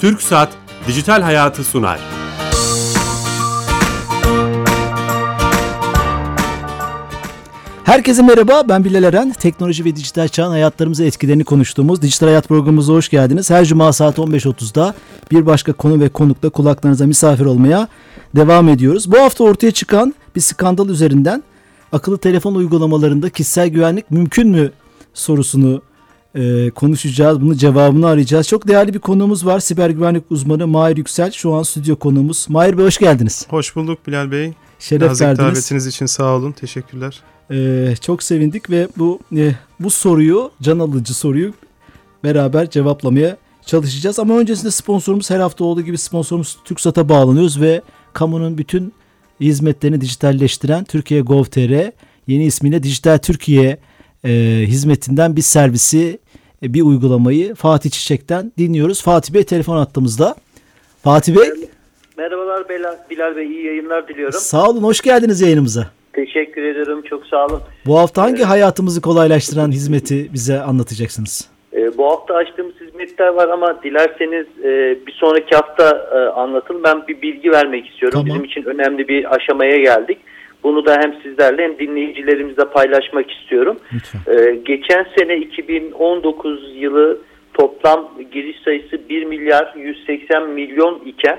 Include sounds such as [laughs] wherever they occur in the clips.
Türk Saat Dijital Hayatı sunar. Herkese merhaba ben Bilal Eren. Teknoloji ve dijital çağın hayatlarımıza etkilerini konuştuğumuz Dijital Hayat programımıza hoş geldiniz. Her cuma saat 15.30'da bir başka konu ve konukla kulaklarınıza misafir olmaya devam ediyoruz. Bu hafta ortaya çıkan bir skandal üzerinden akıllı telefon uygulamalarında kişisel güvenlik mümkün mü sorusunu e, konuşacağız. Bunun cevabını arayacağız. Çok değerli bir konuğumuz var. Siber güvenlik uzmanı Mahir Yüksel. Şu an stüdyo konuğumuz. Mahir Bey hoş geldiniz. Hoş bulduk Bilal Bey. Şeref Nazik verdiniz. davetiniz için sağ olun. Teşekkürler. Ee, çok sevindik ve bu e, bu soruyu can alıcı soruyu beraber cevaplamaya çalışacağız. Ama öncesinde sponsorumuz her hafta olduğu gibi sponsorumuz TürkSat'a bağlanıyoruz ve kamunun bütün hizmetlerini dijitalleştiren Türkiye Gov.tr yeni ismiyle Dijital Türkiye e, hizmetinden bir servisi e, bir uygulamayı Fatih Çiçek'ten dinliyoruz. Fatih Bey telefon attığımızda. Fatih Bey Merhabalar Bilal, Bilal Bey iyi yayınlar diliyorum. sağ olun hoş geldiniz yayınımıza. Teşekkür ederim çok sağ olun. Bu hafta hangi hayatımızı kolaylaştıran hizmeti bize anlatacaksınız? Ee, bu hafta açtığımız hizmetler var ama dilerseniz e, bir sonraki hafta e, anlatın. Ben bir bilgi vermek istiyorum. Tamam. Bizim için önemli bir aşamaya geldik. Bunu da hem sizlerle hem dinleyicilerimizle paylaşmak istiyorum. Ee, geçen sene 2019 yılı toplam giriş sayısı 1 milyar 180 milyon iken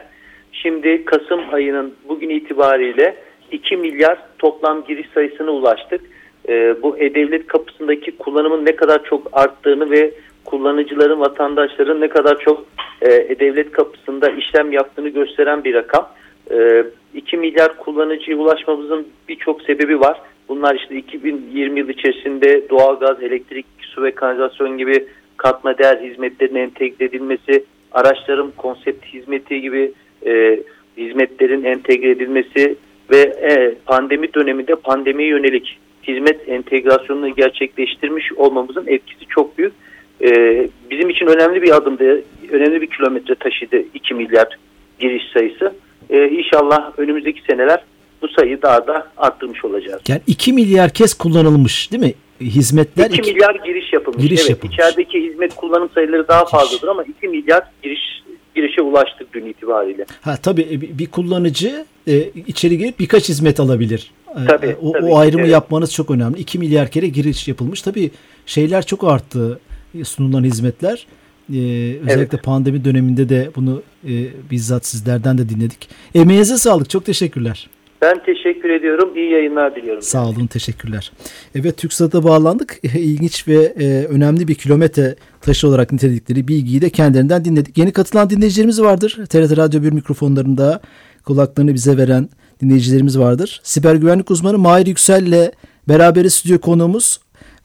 şimdi Kasım ayının bugün itibariyle 2 milyar toplam giriş sayısına ulaştık. Ee, bu e-devlet kapısındaki kullanımın ne kadar çok arttığını ve kullanıcıların, vatandaşların ne kadar çok e, e-devlet kapısında işlem yaptığını gösteren bir rakam. Ee, 2 milyar kullanıcıya ulaşmamızın birçok sebebi var. Bunlar işte 2020 yıl içerisinde doğalgaz, elektrik, su ve kanalizasyon gibi katma değer hizmetlerinin entegre edilmesi, araçların konsept hizmeti gibi e, hizmetlerin entegre edilmesi ve e, pandemi döneminde pandemiye yönelik hizmet entegrasyonunu gerçekleştirmiş olmamızın etkisi çok büyük. E, bizim için önemli bir adımdı, önemli bir kilometre taşıdı 2 milyar giriş sayısı. E, inşallah önümüzdeki seneler bu sayıyı daha da arttırmış olacağız. Yani 2 milyar kez kullanılmış değil mi? Hizmetler 2 iki- milyar giriş yapılmış. Giriş evet, yapılmış. içerideki hizmet kullanım sayıları daha fazladır ama 2 milyar giriş girişe ulaştık dün itibariyle. Ha tabii e, bir kullanıcı e, içeri girip birkaç hizmet alabilir. E, Tabii, e, o, tabii o ayrımı evet. yapmanız çok önemli. 2 milyar kere giriş yapılmış. Tabii şeyler çok arttı sunulan hizmetler. E, özellikle pandemi döneminde de bunu e, bizzat sizlerden de dinledik. Emeğinize sağlık. Çok teşekkürler. Ben teşekkür ediyorum. İyi yayınlar diliyorum. Sağ olun, teşekkürler. Evet, TürkSat'a bağlandık. [laughs] İlginç ve e, önemli bir kilometre taşı olarak niteledikleri bilgiyi de kendilerinden dinledik. Yeni katılan dinleyicilerimiz vardır. TRT Radyo 1 mikrofonlarında kulaklarını bize veren dinleyicilerimiz vardır. Siber güvenlik uzmanı Mahir Yüksel ile beraber stüdyo konuğumuz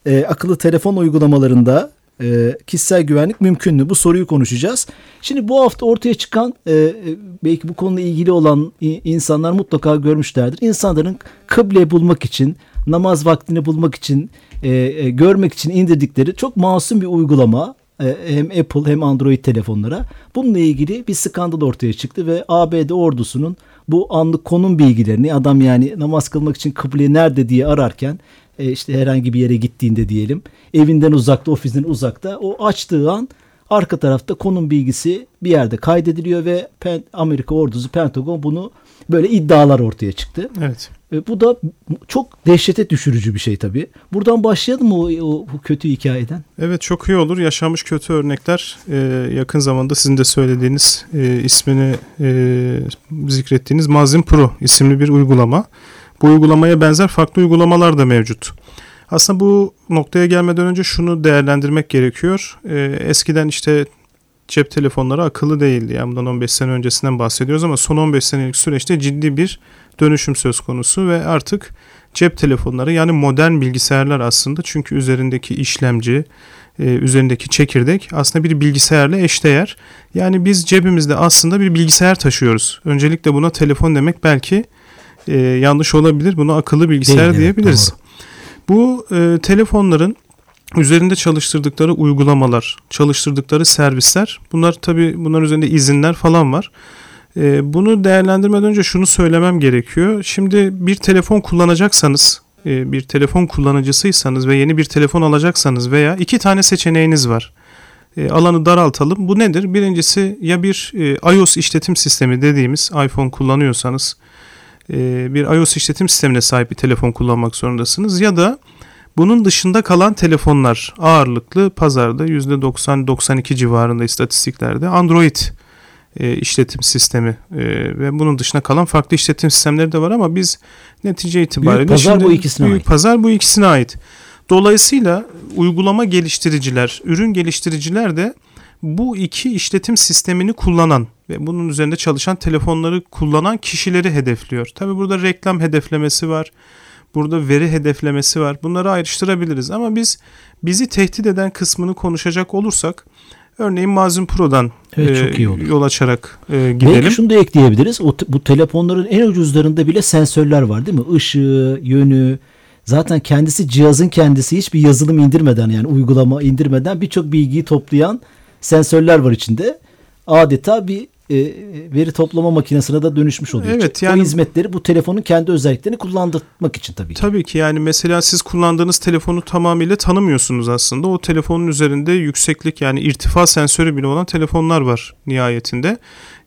e, akıllı telefon uygulamalarında e, kişisel güvenlik mümkün mü? Bu soruyu konuşacağız. Şimdi bu hafta ortaya çıkan e, e, belki bu konuyla ilgili olan insanlar mutlaka görmüşlerdir. İnsanların kıble bulmak için, namaz vaktini bulmak için, e, e, görmek için indirdikleri çok masum bir uygulama. E, hem Apple hem Android telefonlara. Bununla ilgili bir skandal ortaya çıktı ve ABD ordusunun bu anlık konum bilgilerini adam yani namaz kılmak için kıble nerede diye ararken e, işte herhangi bir yere gittiğinde diyelim evinden uzakta ofisin uzakta o açtığı an arka tarafta konum bilgisi bir yerde kaydediliyor ve Pen- Amerika ordusu Pentagon bunu böyle iddialar ortaya çıktı. Evet. E, bu da çok dehşete düşürücü bir şey tabii. Buradan başlayalım mı o, o bu kötü hikayeden? Evet çok iyi olur. Yaşanmış kötü örnekler e, yakın zamanda sizin de söylediğiniz e, ismini e, zikrettiğiniz Mazin Pro isimli bir uygulama. Bu uygulamaya benzer farklı uygulamalar da mevcut. Aslında bu noktaya gelmeden önce şunu değerlendirmek gerekiyor. E, eskiden işte cep telefonları akıllı değildi. Yani bundan 15 sene öncesinden bahsediyoruz ama son 15 senelik süreçte ciddi bir dönüşüm söz konusu ve artık cep telefonları yani modern bilgisayarlar aslında çünkü üzerindeki işlemci, e, üzerindeki çekirdek aslında bir bilgisayarla eşdeğer. Yani biz cebimizde aslında bir bilgisayar taşıyoruz. Öncelikle buna telefon demek belki e, yanlış olabilir. Buna akıllı bilgisayar Değil, evet, diyebiliriz. Bu e, telefonların üzerinde çalıştırdıkları uygulamalar, çalıştırdıkları servisler, bunlar tabii bunların üzerinde izinler falan var. E, bunu değerlendirmeden önce şunu söylemem gerekiyor. Şimdi bir telefon kullanacaksanız, e, bir telefon kullanıcısıysanız ve yeni bir telefon alacaksanız veya iki tane seçeneğiniz var. E, alanı daraltalım. Bu nedir? Birincisi ya bir e, iOS işletim sistemi dediğimiz iPhone kullanıyorsanız e, bir iOS işletim sistemine sahip bir telefon kullanmak zorundasınız ya da bunun dışında kalan telefonlar ağırlıklı pazarda %90-92 civarında istatistiklerde Android e, işletim sistemi e, ve bunun dışına kalan farklı işletim sistemleri de var ama biz netice itibariyle büyük pazar bu ikisine büyük ait. pazar bu ikisine ait. Dolayısıyla uygulama geliştiriciler, ürün geliştiriciler de bu iki işletim sistemini kullanan ve bunun üzerinde çalışan telefonları kullanan kişileri hedefliyor. Tabi burada reklam hedeflemesi var. Burada veri hedeflemesi var. Bunları ayrıştırabiliriz ama biz bizi tehdit eden kısmını konuşacak olursak örneğin Mazin Pro'dan Evet, e, çok iyi olur. yol açarak e, gidelim. Belki şunu da ekleyebiliriz. O, bu telefonların en ucuzlarında bile sensörler var değil mi? Işığı, yönü. Zaten kendisi cihazın kendisi hiçbir yazılım indirmeden yani uygulama indirmeden birçok bilgiyi toplayan sensörler var içinde. Adeta bir e, veri toplama makinesine de dönüşmüş oluyor. Evet, O yani- hizmetleri bu telefonun kendi özelliklerini kullandırmak için tabii ki. Tabii ki yani mesela siz kullandığınız telefonu tamamıyla tanımıyorsunuz aslında. O telefonun üzerinde yükseklik yani irtifa sensörü bile olan telefonlar var nihayetinde.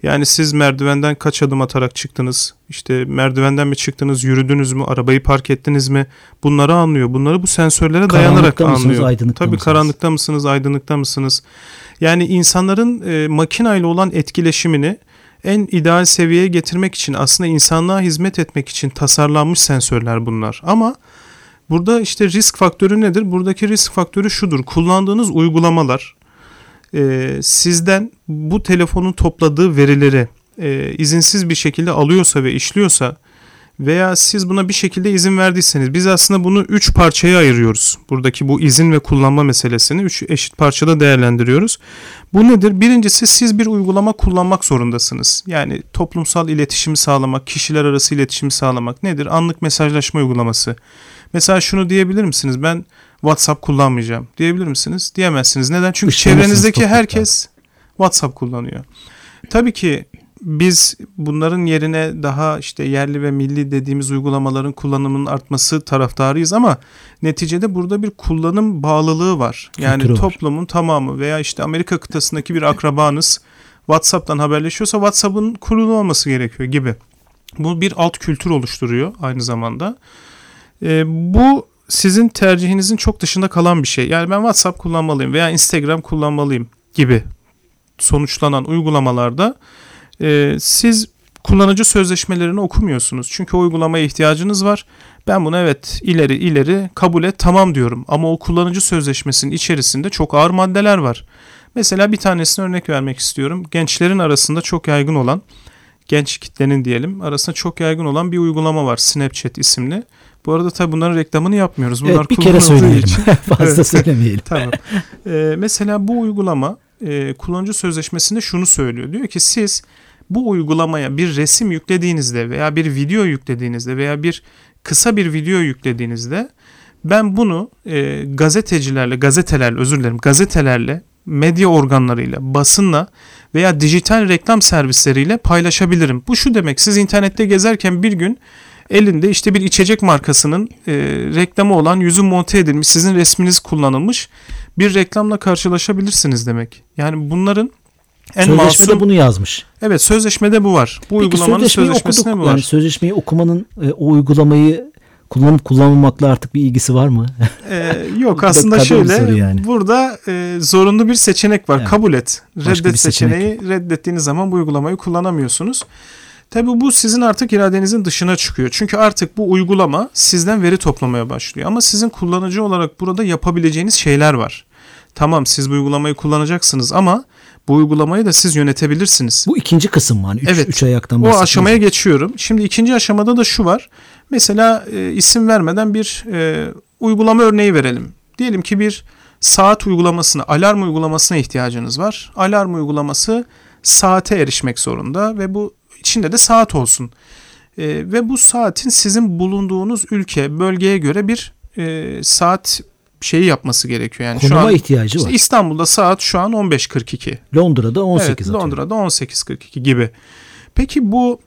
Yani siz merdivenden kaç adım atarak çıktınız? İşte merdivenden mi çıktınız, yürüdünüz mü, arabayı park ettiniz mi? Bunları anlıyor. Bunları bu sensörlere dayanarak Karanlıkta mısınız, anlıyor. aydınlıkta Tabii mısınız? karanlıkta mısınız, aydınlıkta mısınız? Yani insanların e, makinayla olan etkileşimini en ideal seviyeye getirmek için aslında insanlığa hizmet etmek için tasarlanmış sensörler bunlar. Ama burada işte risk faktörü nedir? Buradaki risk faktörü şudur. Kullandığınız uygulamalar e, sizden bu telefonun topladığı verileri e, izinsiz bir şekilde alıyorsa ve işliyorsa veya siz buna bir şekilde izin verdiyseniz biz aslında bunu 3 parçaya ayırıyoruz. Buradaki bu izin ve kullanma meselesini 3 eşit parçada değerlendiriyoruz. Bu nedir? Birincisi siz bir uygulama kullanmak zorundasınız. Yani toplumsal iletişimi sağlamak, kişiler arası iletişimi sağlamak nedir? Anlık mesajlaşma uygulaması. Mesela şunu diyebilir misiniz? Ben WhatsApp kullanmayacağım. Diyebilir misiniz? Diyemezsiniz. Neden? Çünkü çevrenizdeki herkes WhatsApp kullanıyor. Tabii ki biz bunların yerine daha işte yerli ve milli dediğimiz uygulamaların kullanımının artması taraftarıyız ama neticede burada bir kullanım bağlılığı var. Yani Kültürü var. toplumun tamamı veya işte Amerika kıtasındaki bir akrabanız WhatsApp'tan haberleşiyorsa WhatsApp'ın kurulu olması gerekiyor gibi. Bu bir alt kültür oluşturuyor aynı zamanda. Ee, bu sizin tercihinizin çok dışında kalan bir şey. Yani ben WhatsApp kullanmalıyım veya Instagram kullanmalıyım gibi sonuçlanan uygulamalarda e, siz kullanıcı sözleşmelerini okumuyorsunuz. Çünkü o uygulamaya ihtiyacınız var. Ben bunu evet ileri ileri kabul et tamam diyorum. Ama o kullanıcı sözleşmesinin içerisinde çok ağır maddeler var. Mesela bir tanesine örnek vermek istiyorum. Gençlerin arasında çok yaygın olan, genç kitlenin diyelim arasında çok yaygın olan bir uygulama var. Snapchat isimli. Bu arada tabii bunların reklamını yapmıyoruz. Bunlar Evet bir kere söyleyelim. için. [laughs] Fazla Evet. söylemeyelim. Tamam. Ee, mesela bu uygulama e, kullanıcı sözleşmesinde şunu söylüyor. Diyor ki siz bu uygulamaya bir resim yüklediğinizde veya bir video yüklediğinizde veya bir kısa bir video yüklediğinizde ben bunu e, gazetecilerle, gazetelerle özür dilerim gazetelerle, medya organlarıyla, basınla veya dijital reklam servisleriyle paylaşabilirim. Bu şu demek siz internette gezerken bir gün elinde işte bir içecek markasının e, reklamı olan yüzü monte edilmiş sizin resminiz kullanılmış bir reklamla karşılaşabilirsiniz demek. Yani bunların en Sözleşmede masum bunu yazmış. evet sözleşmede bu var. Bu Peki uygulamanın sözleşmeyi sözleşmesinde okuduk. bu var. Yani sözleşmeyi okumanın e, o uygulamayı kullanıp kullanmamakla artık bir ilgisi var mı? Ee, yok [laughs] aslında şöyle yani. burada e, zorunlu bir seçenek var. Evet. Kabul et. Başka Reddet seçenek seçeneği reddettiğiniz zaman bu uygulamayı kullanamıyorsunuz. Tabii bu sizin artık iradenizin dışına çıkıyor. Çünkü artık bu uygulama sizden veri toplamaya başlıyor. Ama sizin kullanıcı olarak burada yapabileceğiniz şeyler var. Tamam siz bu uygulamayı kullanacaksınız ama bu uygulamayı da siz yönetebilirsiniz. Bu ikinci kısım? Hani üç, Evet. üç ayaktan O bahsediyoruz. aşamaya geçiyorum. Şimdi ikinci aşamada da şu var. Mesela e, isim vermeden bir e, uygulama örneği verelim. Diyelim ki bir saat uygulamasına, alarm uygulamasına ihtiyacınız var. Alarm uygulaması saate erişmek zorunda ve bu içinde de saat olsun. E, ve bu saatin sizin bulunduğunuz ülke, bölgeye göre bir e, saat şeyi yapması gerekiyor. Yani Konuma şu an ihtiyacı işte var. İstanbul'da saat şu an 15.42. Londra'da 18 Evet, atıyorum. Londra'da 18.42 gibi. Peki bu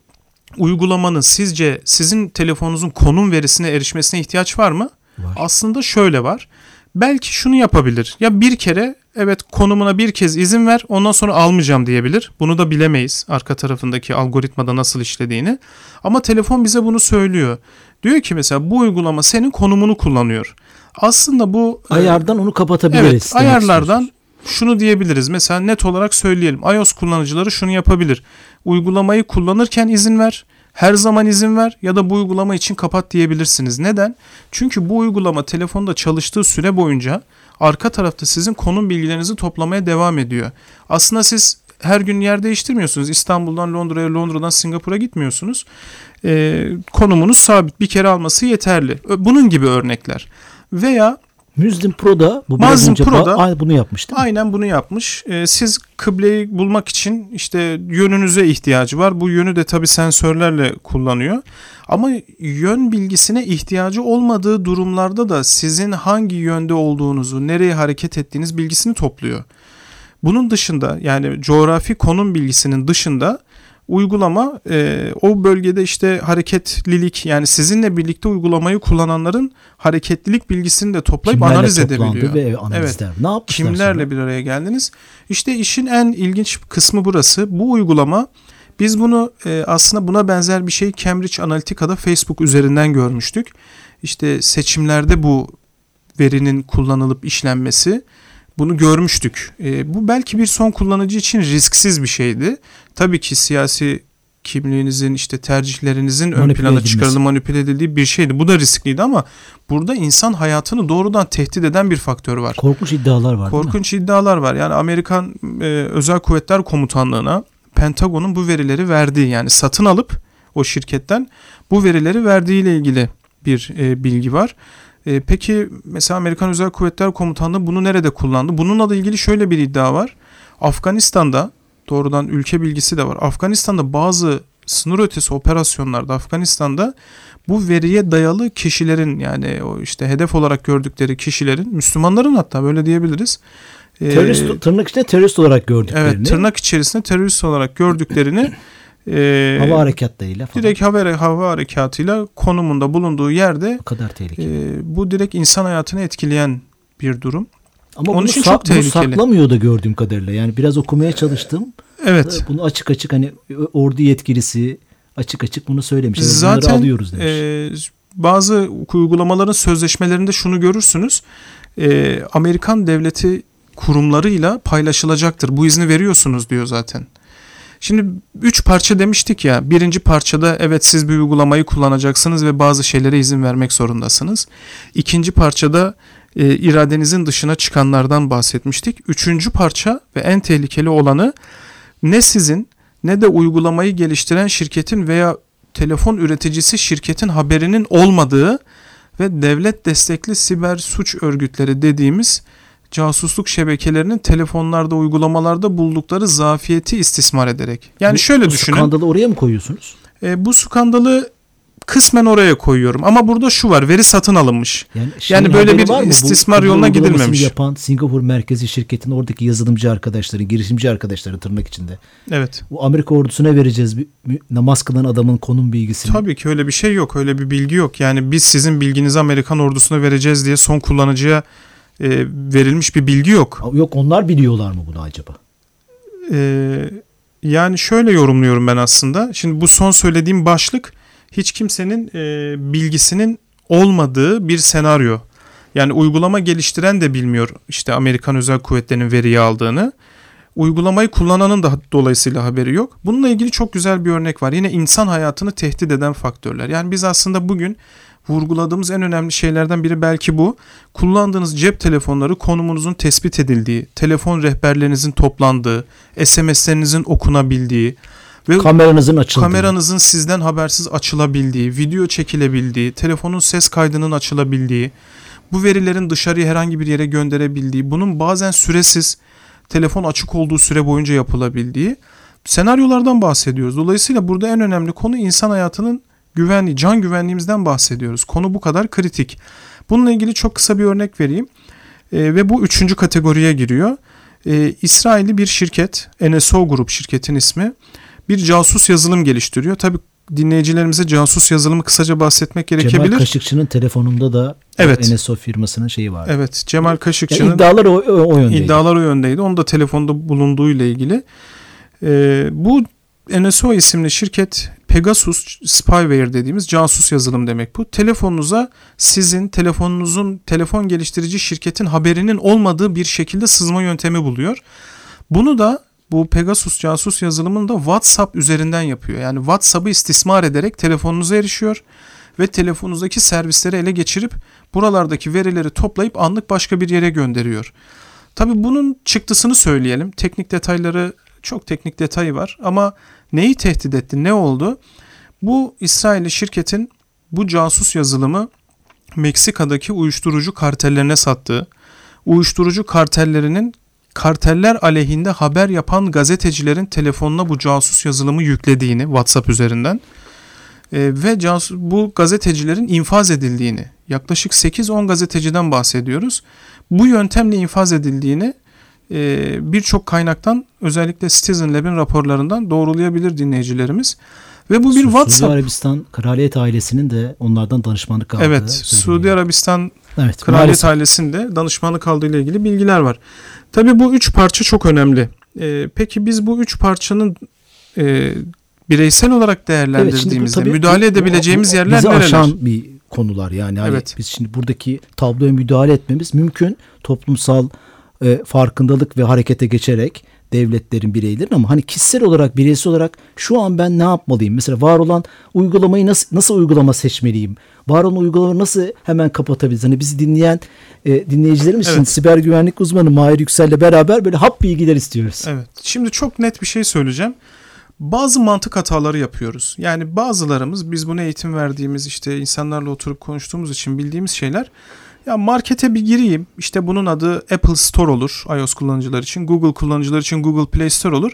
uygulamanın sizce sizin telefonunuzun konum verisine erişmesine ihtiyaç var mı? Var. Aslında şöyle var. belki şunu yapabilir. Ya bir kere evet konumuna bir kez izin ver ondan sonra almayacağım diyebilir. Bunu da bilemeyiz arka tarafındaki algoritmada nasıl işlediğini. Ama telefon bize bunu söylüyor. Diyor ki mesela bu uygulama senin konumunu kullanıyor. Aslında bu e, ayardan onu kapatabiliriz. Evet, ayarlardan şunu diyebiliriz. Mesela net olarak söyleyelim. iOS kullanıcıları şunu yapabilir. Uygulamayı kullanırken izin ver. Her zaman izin ver ya da bu uygulama için kapat diyebilirsiniz. Neden? Çünkü bu uygulama telefonda çalıştığı süre boyunca arka tarafta sizin konum bilgilerinizi toplamaya devam ediyor. Aslında siz her gün yer değiştirmiyorsunuz. İstanbul'dan Londra'ya, Londra'dan Singapur'a gitmiyorsunuz. Ee, konumunuz sabit. Bir kere alması yeterli. Bunun gibi örnekler. Veya Müzlim Pro'da bu Mazlim Pro'da bunu yapmıştı. Aynen bunu yapmış. Ee, siz kıbleyi bulmak için işte yönünüze ihtiyacı var. Bu yönü de tabii sensörlerle kullanıyor. Ama yön bilgisine ihtiyacı olmadığı durumlarda da sizin hangi yönde olduğunuzu, nereye hareket ettiğiniz bilgisini topluyor. Bunun dışında yani coğrafi konum bilgisinin dışında uygulama e, o bölgede işte hareketlilik yani sizinle birlikte uygulamayı kullananların hareketlilik bilgisini de toplayıp Kimlerle analiz edebiliyor. Ve analizler. Evet. Ne yapmışlar Kimlerle sonra? bir araya geldiniz? İşte işin en ilginç kısmı burası. Bu uygulama biz bunu e, aslında buna benzer bir şey Cambridge Analytica'da Facebook üzerinden görmüştük. İşte seçimlerde bu verinin kullanılıp işlenmesi bunu görmüştük. E, bu belki bir son kullanıcı için risksiz bir şeydi. Tabii ki siyasi kimliğinizin işte tercihlerinizin ön plana çıkarılıp manipüle edildiği bir şeydi. Bu da riskliydi ama burada insan hayatını doğrudan tehdit eden bir faktör var. Korkunç iddialar var. Korkunç iddialar var. Yani Amerikan e, Özel Kuvvetler Komutanlığı'na Pentagon'un bu verileri verdiği yani satın alıp o şirketten bu verileri verdiği ile ilgili bir e, bilgi var. E, peki mesela Amerikan Özel Kuvvetler Komutanlığı bunu nerede kullandı? Bununla da ilgili şöyle bir iddia var. Afganistan'da doğrudan ülke bilgisi de var. Afganistan'da bazı sınır ötesi operasyonlarda Afganistan'da bu veriye dayalı kişilerin yani o işte hedef olarak gördükleri kişilerin Müslümanların hatta böyle diyebiliriz. Terörist, ee, tırnak içinde terörist olarak gördüklerini. Evet tırnak içerisinde terörist olarak gördüklerini [coughs] e, hava harekatlarıyla falan. Direkt hava, hava harekatıyla konumunda bulunduğu yerde o kadar tehlikeli. E, bu direkt insan hayatını etkileyen bir durum. Ama Onun bunu, için çok tehlikeli. bunu saklamıyor da gördüğüm kadarıyla. Yani biraz okumaya çalıştım. Evet. Bunu açık açık hani ordu yetkilisi açık açık bunu söylemiş. Yani Zaten alıyoruz demiş. E, bazı uygulamaların sözleşmelerinde şunu görürsünüz. E, Amerikan devleti kurumlarıyla paylaşılacaktır. Bu izni veriyorsunuz diyor zaten. Şimdi üç parça demiştik ya. Birinci parçada evet siz bir uygulamayı kullanacaksınız ve bazı şeylere izin vermek zorundasınız. İkinci parçada e, iradenizin dışına çıkanlardan bahsetmiştik. Üçüncü parça ve en tehlikeli olanı ne sizin ne de uygulamayı geliştiren şirketin veya telefon üreticisi şirketin haberinin olmadığı ve devlet destekli siber suç örgütleri dediğimiz casusluk şebekelerinin telefonlarda, uygulamalarda buldukları zafiyeti istismar ederek. Yani bu, şöyle bu düşünün. Bu skandalı oraya mı koyuyorsunuz? E, bu skandalı kısmen oraya koyuyorum. Ama burada şu var. Veri satın alınmış. Yani, yani böyle bir istismar bu, yoluna gidilmemiş. yapan Singapur merkezi şirketin oradaki yazılımcı arkadaşları, girişimci arkadaşları tırnak içinde. Evet. Bu Amerika ordusuna vereceğiz namaz kılan adamın konum bilgisini. Tabii ki öyle bir şey yok. Öyle bir bilgi yok. Yani biz sizin bilginizi Amerikan ordusuna vereceğiz diye son kullanıcıya e, verilmiş bir bilgi yok. Yok onlar biliyorlar mı bunu acaba? Ee, yani şöyle yorumluyorum ben aslında. Şimdi bu son söylediğim başlık hiç kimsenin e, bilgisinin olmadığı bir senaryo. Yani uygulama geliştiren de bilmiyor işte Amerikan Özel Kuvvetleri'nin veriyi aldığını. Uygulamayı kullananın da dolayısıyla haberi yok. Bununla ilgili çok güzel bir örnek var. Yine insan hayatını tehdit eden faktörler. Yani biz aslında bugün vurguladığımız en önemli şeylerden biri belki bu. Kullandığınız cep telefonları konumunuzun tespit edildiği, telefon rehberlerinizin toplandığı, SMS'lerinizin okunabildiği ve kameranızın açıldığı. Kameranızın sizden habersiz açılabildiği, video çekilebildiği, telefonun ses kaydının açılabildiği, bu verilerin dışarıya herhangi bir yere gönderebildiği, bunun bazen süresiz telefon açık olduğu süre boyunca yapılabildiği senaryolardan bahsediyoruz. Dolayısıyla burada en önemli konu insan hayatının güvenliği, can güvenliğimizden bahsediyoruz. Konu bu kadar kritik. Bununla ilgili çok kısa bir örnek vereyim. E, ve bu üçüncü kategoriye giriyor. E, İsrailli bir şirket, NSO Grup şirketin ismi, bir casus yazılım geliştiriyor. Tabi dinleyicilerimize casus yazılımı kısaca bahsetmek gerekebilir. Cemal Kaşıkçı'nın telefonunda da Evet. NSO firmasının şeyi var. Evet, Cemal Kaşıkçı'nın iddialar o, o, o yöndeydi. iddialar o yöndeydi. Onun da telefonda bulunduğu ile ilgili. Ee, bu NSO isimli şirket Pegasus Spyware dediğimiz casus yazılım demek bu. Telefonunuza sizin telefonunuzun telefon geliştirici şirketin haberinin olmadığı bir şekilde sızma yöntemi buluyor. Bunu da bu Pegasus casus yazılımını da WhatsApp üzerinden yapıyor. Yani WhatsApp'ı istismar ederek telefonunuza erişiyor ve telefonunuzdaki servisleri ele geçirip buralardaki verileri toplayıp anlık başka bir yere gönderiyor. Tabii bunun çıktısını söyleyelim. Teknik detayları çok teknik detayı var ama neyi tehdit etti, ne oldu? Bu İsrailli şirketin bu casus yazılımı Meksika'daki uyuşturucu kartellerine sattığı, uyuşturucu kartellerinin karteller aleyhinde haber yapan gazetecilerin telefonuna bu casus yazılımı yüklediğini WhatsApp üzerinden e, ve casus, bu gazetecilerin infaz edildiğini yaklaşık 8-10 gazeteciden bahsediyoruz. Bu yöntemle infaz edildiğini birçok kaynaktan özellikle Citizen Lab'in raporlarından doğrulayabilir dinleyicilerimiz. Ve bu bir Su- WhatsApp. Suudi Arabistan kraliyet ailesinin de onlardan danışmanlık aldığı. Evet. Suudi Arabistan Evet, Kraliyet maalesef. ailesinde danışmanlık aldığı ile ilgili bilgiler var. Tabii bu üç parça çok önemli. Ee, peki biz bu üç parçanın e, bireysel olarak Evet, bu değerlendirdiğimizde tabii müdahale bu- edebileceğimiz bu- yerler bizi nereler? aşan bir konular yani. Hani Evet. Biz şimdi buradaki tabloya müdahale etmemiz mümkün. Toplumsal e, farkındalık ve harekete geçerek devletlerin, bireylerin ama hani kişisel olarak, bireysel olarak şu an ben ne yapmalıyım? Mesela var olan uygulamayı nasıl nasıl uygulama seçmeliyim? Var olan uygulamayı nasıl hemen kapatabiliriz? Hani bizi dinleyen e, dinleyicilerimiz için Evet. siber güvenlik uzmanı Mahir Yüksel'le beraber böyle hap bilgiler istiyoruz. Evet. Şimdi çok net bir şey söyleyeceğim. Bazı mantık hataları yapıyoruz. Yani bazılarımız biz buna eğitim verdiğimiz işte insanlarla oturup konuştuğumuz için bildiğimiz şeyler ya markete bir gireyim. İşte bunun adı Apple Store olur iOS kullanıcılar için. Google kullanıcılar için Google Play Store olur.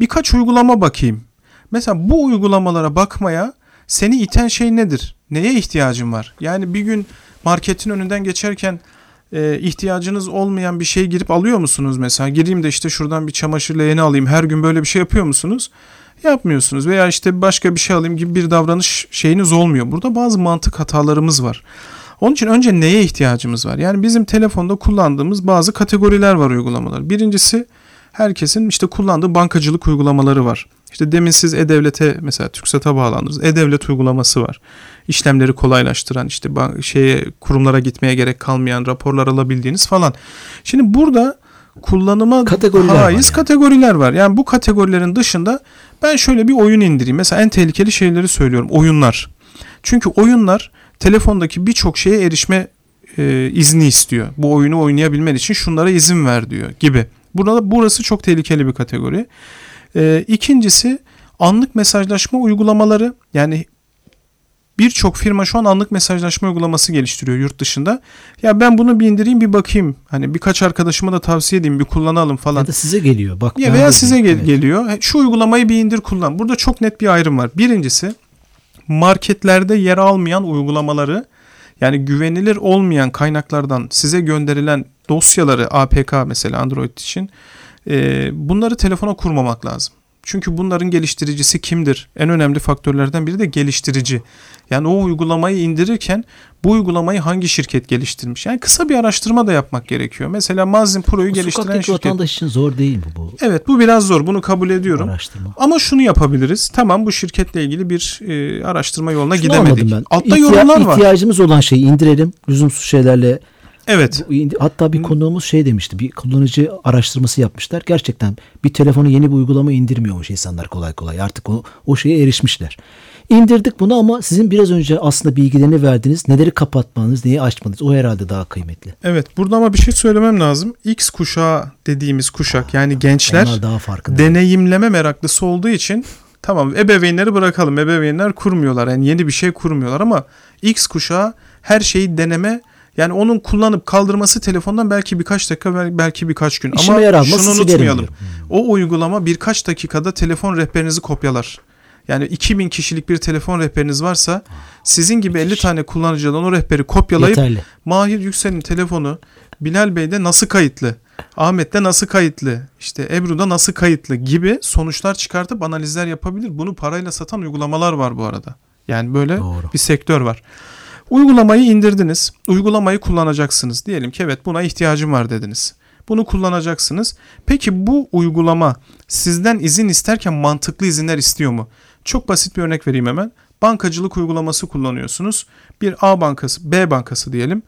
Birkaç uygulama bakayım. Mesela bu uygulamalara bakmaya seni iten şey nedir? Neye ihtiyacın var? Yani bir gün marketin önünden geçerken e, ihtiyacınız olmayan bir şey girip alıyor musunuz mesela? Gireyim de işte şuradan bir çamaşır leğeni alayım. Her gün böyle bir şey yapıyor musunuz? Yapmıyorsunuz veya işte başka bir şey alayım gibi bir davranış şeyiniz olmuyor. Burada bazı mantık hatalarımız var. Onun için önce neye ihtiyacımız var? Yani bizim telefonda kullandığımız bazı kategoriler var uygulamalar. Birincisi herkesin işte kullandığı bankacılık uygulamaları var. İşte demin siz E-Devlet'e mesela TürkSat'a bağlandınız. E-Devlet uygulaması var. İşlemleri kolaylaştıran işte şeye kurumlara gitmeye gerek kalmayan raporlar alabildiğiniz falan. Şimdi burada kullanıma Kategoriler var haiz yani. kategoriler var. Yani bu kategorilerin dışında ben şöyle bir oyun indireyim. Mesela en tehlikeli şeyleri söylüyorum. Oyunlar. Çünkü oyunlar telefondaki birçok şeye erişme e, izni istiyor. Bu oyunu oynayabilmen için şunlara izin ver diyor gibi. Burada burası çok tehlikeli bir kategori. E, ikincisi anlık mesajlaşma uygulamaları. Yani birçok firma şu an anlık mesajlaşma uygulaması geliştiriyor yurt dışında. Ya ben bunu bir indireyim bir bakayım. Hani birkaç arkadaşıma da tavsiye edeyim bir kullanalım falan. Ya da size geliyor. Bak Ya veya size gel- Evet. geliyor. He, Şu uygulamayı bir indir kullan. Burada çok net bir ayrım var. Birincisi marketlerde yer almayan uygulamaları yani güvenilir olmayan kaynaklardan size gönderilen dosyaları APK mesela Android için e, bunları telefona kurmamak lazım. Çünkü bunların geliştiricisi kimdir? En önemli faktörlerden biri de geliştirici. Yani o uygulamayı indirirken bu uygulamayı hangi şirket geliştirmiş? Yani kısa bir araştırma da yapmak gerekiyor. Mesela Mazin Pro'yu geliştiren şirket. vatandaş için zor değil mi bu Evet bu biraz zor. Bunu kabul ediyorum. araştırma? Ama şunu yapabiliriz. Tamam bu şirketle ilgili bir e, araştırma yoluna Şunu gidemedik. ben. Altta İhtiya- yorumlar var. İhtiyacımız olan şeyi indirelim. Lüzumsuz şeylerle. Evet. Hatta bir konuğumuz şey demişti. Bir kullanıcı araştırması yapmışlar. Gerçekten bir telefonu yeni bir uygulama indirmiyormuş insanlar kolay kolay. Artık o, o şeye erişmişler. İndirdik bunu ama sizin biraz önce aslında bilgilerini verdiğiniz neleri kapatmanız, neyi açmanız o herhalde daha kıymetli. Evet. Burada ama bir şey söylemem lazım. X kuşağı dediğimiz kuşak yani gençler daha farkında. deneyimleme meraklısı olduğu için tamam ebeveynleri bırakalım. Ebeveynler kurmuyorlar. Yani yeni bir şey kurmuyorlar ama X kuşağı her şeyi deneme yani onun kullanıp kaldırması telefondan belki birkaç dakika bel- belki birkaç gün. İşime ama yarar, şunu unutmayalım. O uygulama birkaç dakikada telefon rehberinizi kopyalar. Yani 2000 kişilik bir telefon rehberiniz varsa sizin gibi 50 tane kullanıcıdan o rehberi kopyalayıp Yeterli. Mahir Yüksel'in telefonu Bilal Bey'de nasıl kayıtlı? Ahmet'te nasıl kayıtlı, işte Ebru'da nasıl kayıtlı gibi sonuçlar çıkartıp analizler yapabilir. Bunu parayla satan uygulamalar var bu arada. Yani böyle Doğru. bir sektör var. Uygulamayı indirdiniz. Uygulamayı kullanacaksınız. Diyelim ki evet buna ihtiyacım var dediniz. Bunu kullanacaksınız. Peki bu uygulama sizden izin isterken mantıklı izinler istiyor mu? Çok basit bir örnek vereyim hemen. Bankacılık uygulaması kullanıyorsunuz. Bir A bankası, B bankası diyelim.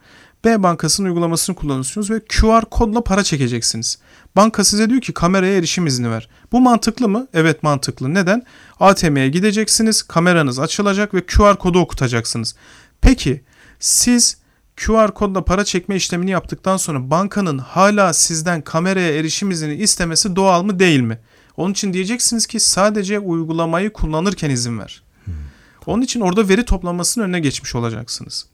B bankasının uygulamasını kullanıyorsunuz ve QR kodla para çekeceksiniz. Banka size diyor ki kameraya erişim izni ver. Bu mantıklı mı? Evet mantıklı. Neden? ATM'ye gideceksiniz, kameranız açılacak ve QR kodu okutacaksınız. Peki siz QR kodla para çekme işlemini yaptıktan sonra bankanın hala sizden kameraya erişim izni istemesi doğal mı değil mi? Onun için diyeceksiniz ki sadece uygulamayı kullanırken izin ver. Onun için orada veri toplamasının önüne geçmiş olacaksınız.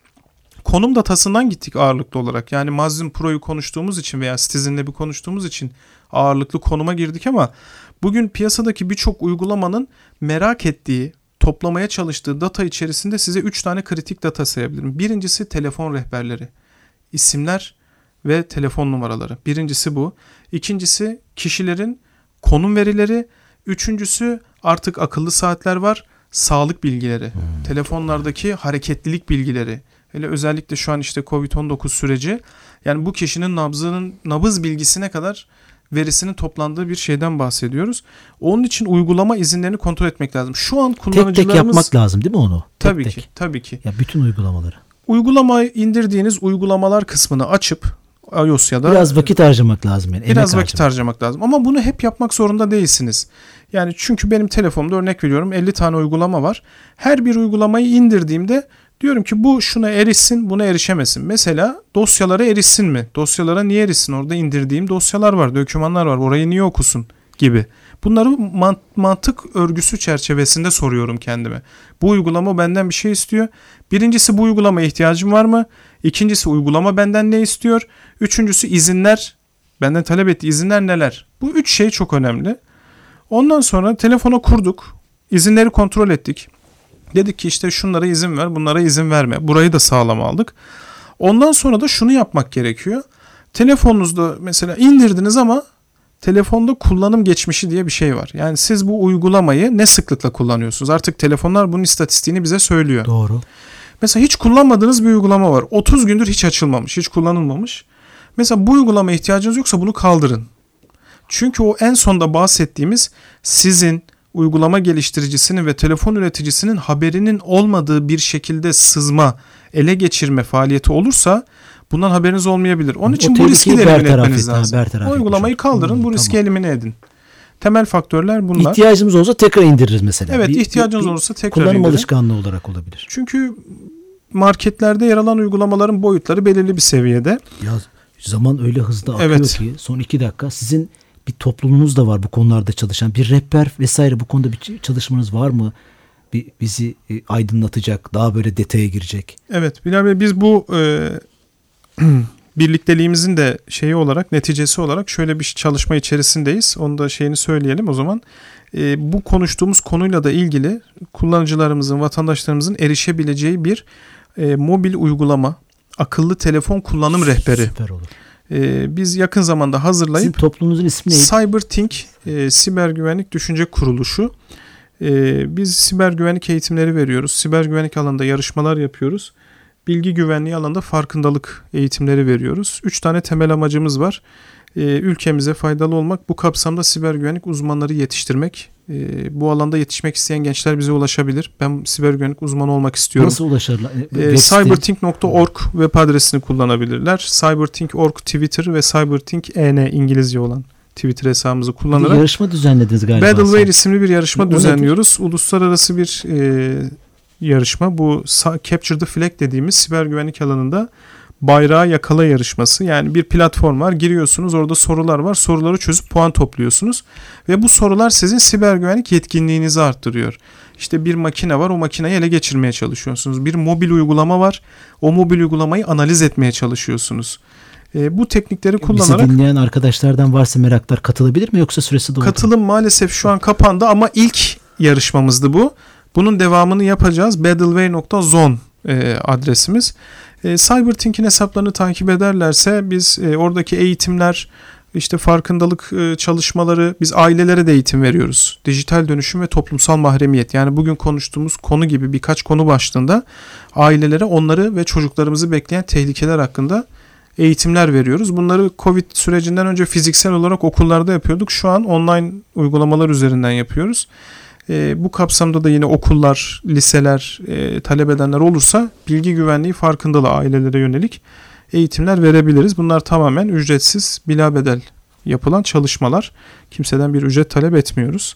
Konum datasından gittik ağırlıklı olarak. Yani Mazlum Pro'yu konuştuğumuz için veya Citizen'le bir konuştuğumuz için ağırlıklı konuma girdik ama bugün piyasadaki birçok uygulamanın merak ettiği, toplamaya çalıştığı data içerisinde size 3 tane kritik data sayabilirim. Birincisi telefon rehberleri. isimler ve telefon numaraları. Birincisi bu. İkincisi kişilerin konum verileri. Üçüncüsü artık akıllı saatler var. Sağlık bilgileri. Telefonlardaki hareketlilik bilgileri. Hele özellikle şu an işte Covid-19 süreci. Yani bu kişinin nabzının nabız bilgisine kadar verisinin toplandığı bir şeyden bahsediyoruz. Onun için uygulama izinlerini kontrol etmek lazım. Şu an Tek kullanıcılarımız tek yapmak lazım değil mi onu? Tek tabii tek. ki tabii ki. Ya bütün uygulamaları. Uygulamayı indirdiğiniz uygulamalar kısmını açıp iOS ya da Biraz vakit harcamak lazım yani. biraz vakit harcamak. harcamak lazım. Ama bunu hep yapmak zorunda değilsiniz. Yani çünkü benim telefonumda örnek veriyorum 50 tane uygulama var. Her bir uygulamayı indirdiğimde diyorum ki bu şuna erişsin, buna erişemesin. Mesela dosyalara erişsin mi? Dosyalara niye erişsin? Orada indirdiğim dosyalar var, dokümanlar var. Orayı niye okusun gibi. Bunları man- mantık örgüsü çerçevesinde soruyorum kendime. Bu uygulama benden bir şey istiyor. Birincisi bu uygulamaya ihtiyacım var mı? İkincisi uygulama benden ne istiyor? Üçüncüsü izinler. Benden talep ettiği izinler neler? Bu üç şey çok önemli. Ondan sonra telefona kurduk. İzinleri kontrol ettik. Dedik ki işte şunlara izin ver, bunlara izin verme. Burayı da sağlam aldık. Ondan sonra da şunu yapmak gerekiyor. Telefonunuzda mesela indirdiniz ama telefonda kullanım geçmişi diye bir şey var. Yani siz bu uygulamayı ne sıklıkla kullanıyorsunuz? Artık telefonlar bunun istatistiğini bize söylüyor. Doğru. Mesela hiç kullanmadığınız bir uygulama var. 30 gündür hiç açılmamış, hiç kullanılmamış. Mesela bu uygulamaya ihtiyacınız yoksa bunu kaldırın. Çünkü o en sonda bahsettiğimiz sizin uygulama geliştiricisinin ve telefon üreticisinin haberinin olmadığı bir şekilde sızma, ele geçirme faaliyeti olursa bundan haberiniz olmayabilir. Onun O için bu tehlikeyi riski de elimine bertaraf etmeniz et- ha, lazım. O uygulamayı olur. kaldırın, bu Hmm, riski tamam. elimine edin. Temel faktörler bunlar. İhtiyacımız olsa tekrar indiririz mesela. evet, Bir- ihtiyacınız bir- olursa tekrar Kullanım indirin. alışkanlığı olarak olabilir. Çünkü marketlerde yer alan uygulamaların boyutları belirli bir seviyede. Ya zaman öyle hızlı akıyor Evet. ki son iki dakika sizin bir toplumunuz da var bu konularda çalışan. Bir rehber vesaire bu konuda bir çalışmanız var mı? Bir, bizi e, aydınlatacak, daha böyle detaya girecek. Evet Bilal Bey biz bu e, [clears throat] birlikteliğimizin de şeyi olarak neticesi olarak şöyle bir çalışma içerisindeyiz. Onu da şeyini söyleyelim o zaman. E, bu konuştuğumuz konuyla da ilgili kullanıcılarımızın, vatandaşlarımızın erişebileceği bir e, mobil uygulama, akıllı telefon kullanım rehberi. Süper olur. E, biz yakın zamanda Sizin hazırlayıp toplumunuzun ismi neydi? CyberThink e, Siber Güvenlik Düşünce Kuruluşu. E, biz siber güvenlik eğitimleri veriyoruz. Siber güvenlik alanında yarışmalar yapıyoruz. Bilgi güvenliği alanında farkındalık eğitimleri veriyoruz. Üç tane temel amacımız var. E, ülkemize faydalı olmak, bu kapsamda siber güvenlik uzmanları yetiştirmek. E, bu alanda yetişmek isteyen gençler bize ulaşabilir. Ben siber güvenlik uzmanı olmak istiyorum. Nasıl ulaşırlar? E, E, web site- cyberthink.org web adresini kullanabilirler. Cyberthink.org Twitter ve Cyberthink EN İngilizce olan Twitter hesabımızı Bir kullanarak yarışma düzenlediniz galiba. Battleware isimli bir yarışma O nedir? düzenliyoruz. Uluslararası bir e, yarışma. Bu Capture the Flag dediğimiz siber güvenlik alanında bayrağı yakala yarışması. Yani bir platform var. Giriyorsunuz orada sorular var. Soruları çözüp puan topluyorsunuz. Ve bu sorular sizin siber güvenlik yetkinliğinizi arttırıyor. İşte bir makine var o makineyi ele geçirmeye çalışıyorsunuz. Bir mobil uygulama var. O mobil uygulamayı analiz etmeye çalışıyorsunuz. E, bu teknikleri Bizi kullanarak dinleyen arkadaşlardan varsa meraklar katılabilir mi yoksa süresi doldu? Katılım maalesef şu an kapandı ama ilk yarışmamızdı bu. Bunun devamını yapacağız. Battleway.zone adresimiz. E, Cyberthink'in hesaplarını takip ederlerse biz e, oradaki eğitimler işte farkındalık e, çalışmaları biz ailelere de eğitim veriyoruz. Dijital dönüşüm ve toplumsal mahremiyet yani bugün konuştuğumuz konu gibi birkaç konu başlığında ailelere onları ve çocuklarımızı bekleyen tehlikeler hakkında eğitimler veriyoruz. Bunları Covid sürecinden önce fiziksel olarak okullarda yapıyorduk. Şu an online uygulamalar üzerinden yapıyoruz. E, bu kapsamda da yine okullar, liseler, e, talep edenler olursa bilgi güvenliği farkındalığı ailelere yönelik eğitimler verebiliriz. Bunlar tamamen ücretsiz, bilabedel yapılan çalışmalar. Kimseden bir ücret talep etmiyoruz.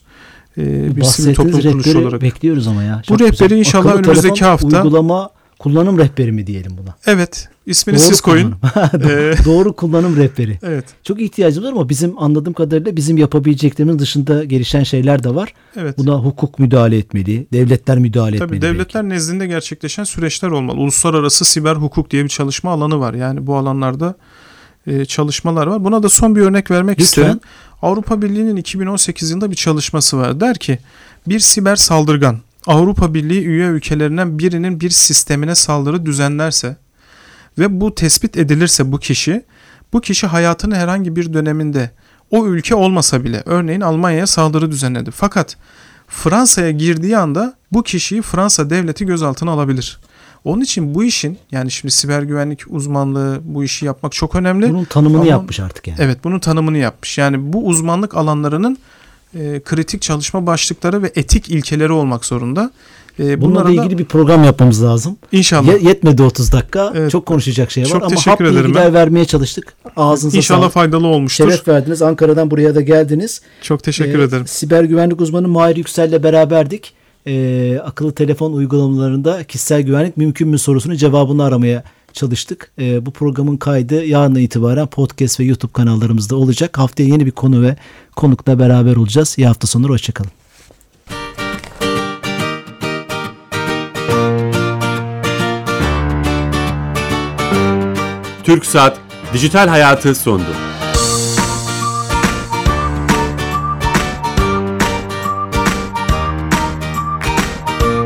Ee, bir sivil toplum kuruluşu olarak. bekliyoruz ama ya. Çok bu rehberi güzel. inşallah Akıllı önümüzdeki telefon, hafta uygulama kullanım rehberi mi diyelim buna? Evet. İsmini Doğru siz koyun. [laughs] Ee, Doğru kullanım rehberi. Evet. Çok ihtiyacımız var ama bizim anladığım kadarıyla bizim yapabileceklerimiz dışında gelişen şeyler de var. Evet. Buna hukuk müdahale etmeli, devletler müdahale Tabii etmeli. Tabii devletler belki. nezdinde gerçekleşen süreçler olmalı. Uluslararası siber hukuk diye bir çalışma alanı var. Yani bu alanlarda e, çalışmalar var. Buna da son bir örnek vermek Lütfen. isterim. Avrupa Birliği'nin 2018 yılında bir çalışması var. Der ki bir siber saldırgan Avrupa Birliği üye ülkelerinden birinin bir sistemine saldırı düzenlerse ve bu tespit edilirse bu kişi, bu kişi hayatının herhangi bir döneminde o ülke olmasa bile örneğin Almanya'ya saldırı düzenledi. Fakat Fransa'ya girdiği anda bu kişiyi Fransa devleti gözaltına alabilir. Onun için bu işin yani şimdi siber güvenlik uzmanlığı bu işi yapmak çok önemli. Bunun tanımını Ama, yapmış artık yani. Evet bunun tanımını yapmış. Yani bu uzmanlık alanlarının e, kritik çalışma başlıkları ve etik ilkeleri olmak zorunda. E, Bununla ilgili bir program yapmamız lazım. İnşallah. Ye, yetmedi 30 dakika. Evet. Çok konuşacak şey var Çok ama hap bilgiler ben. vermeye çalıştık. Ağzınıza İnşallah sağlık. faydalı olmuştur. Şeref verdiniz. Ankara'dan buraya da geldiniz. Çok teşekkür ee, ederim. Siber güvenlik uzmanı Mahir Yüksel'le beraberdik. Ee, akıllı telefon uygulamalarında kişisel güvenlik mümkün mü sorusunun cevabını aramaya çalıştık. E, bu programın kaydı yarın itibaren podcast ve YouTube kanallarımızda olacak. Haftaya yeni bir konu ve konukla beraber olacağız. İyi hafta sonları hoşçakalın. Türk Saat Dijital Hayatı sondu.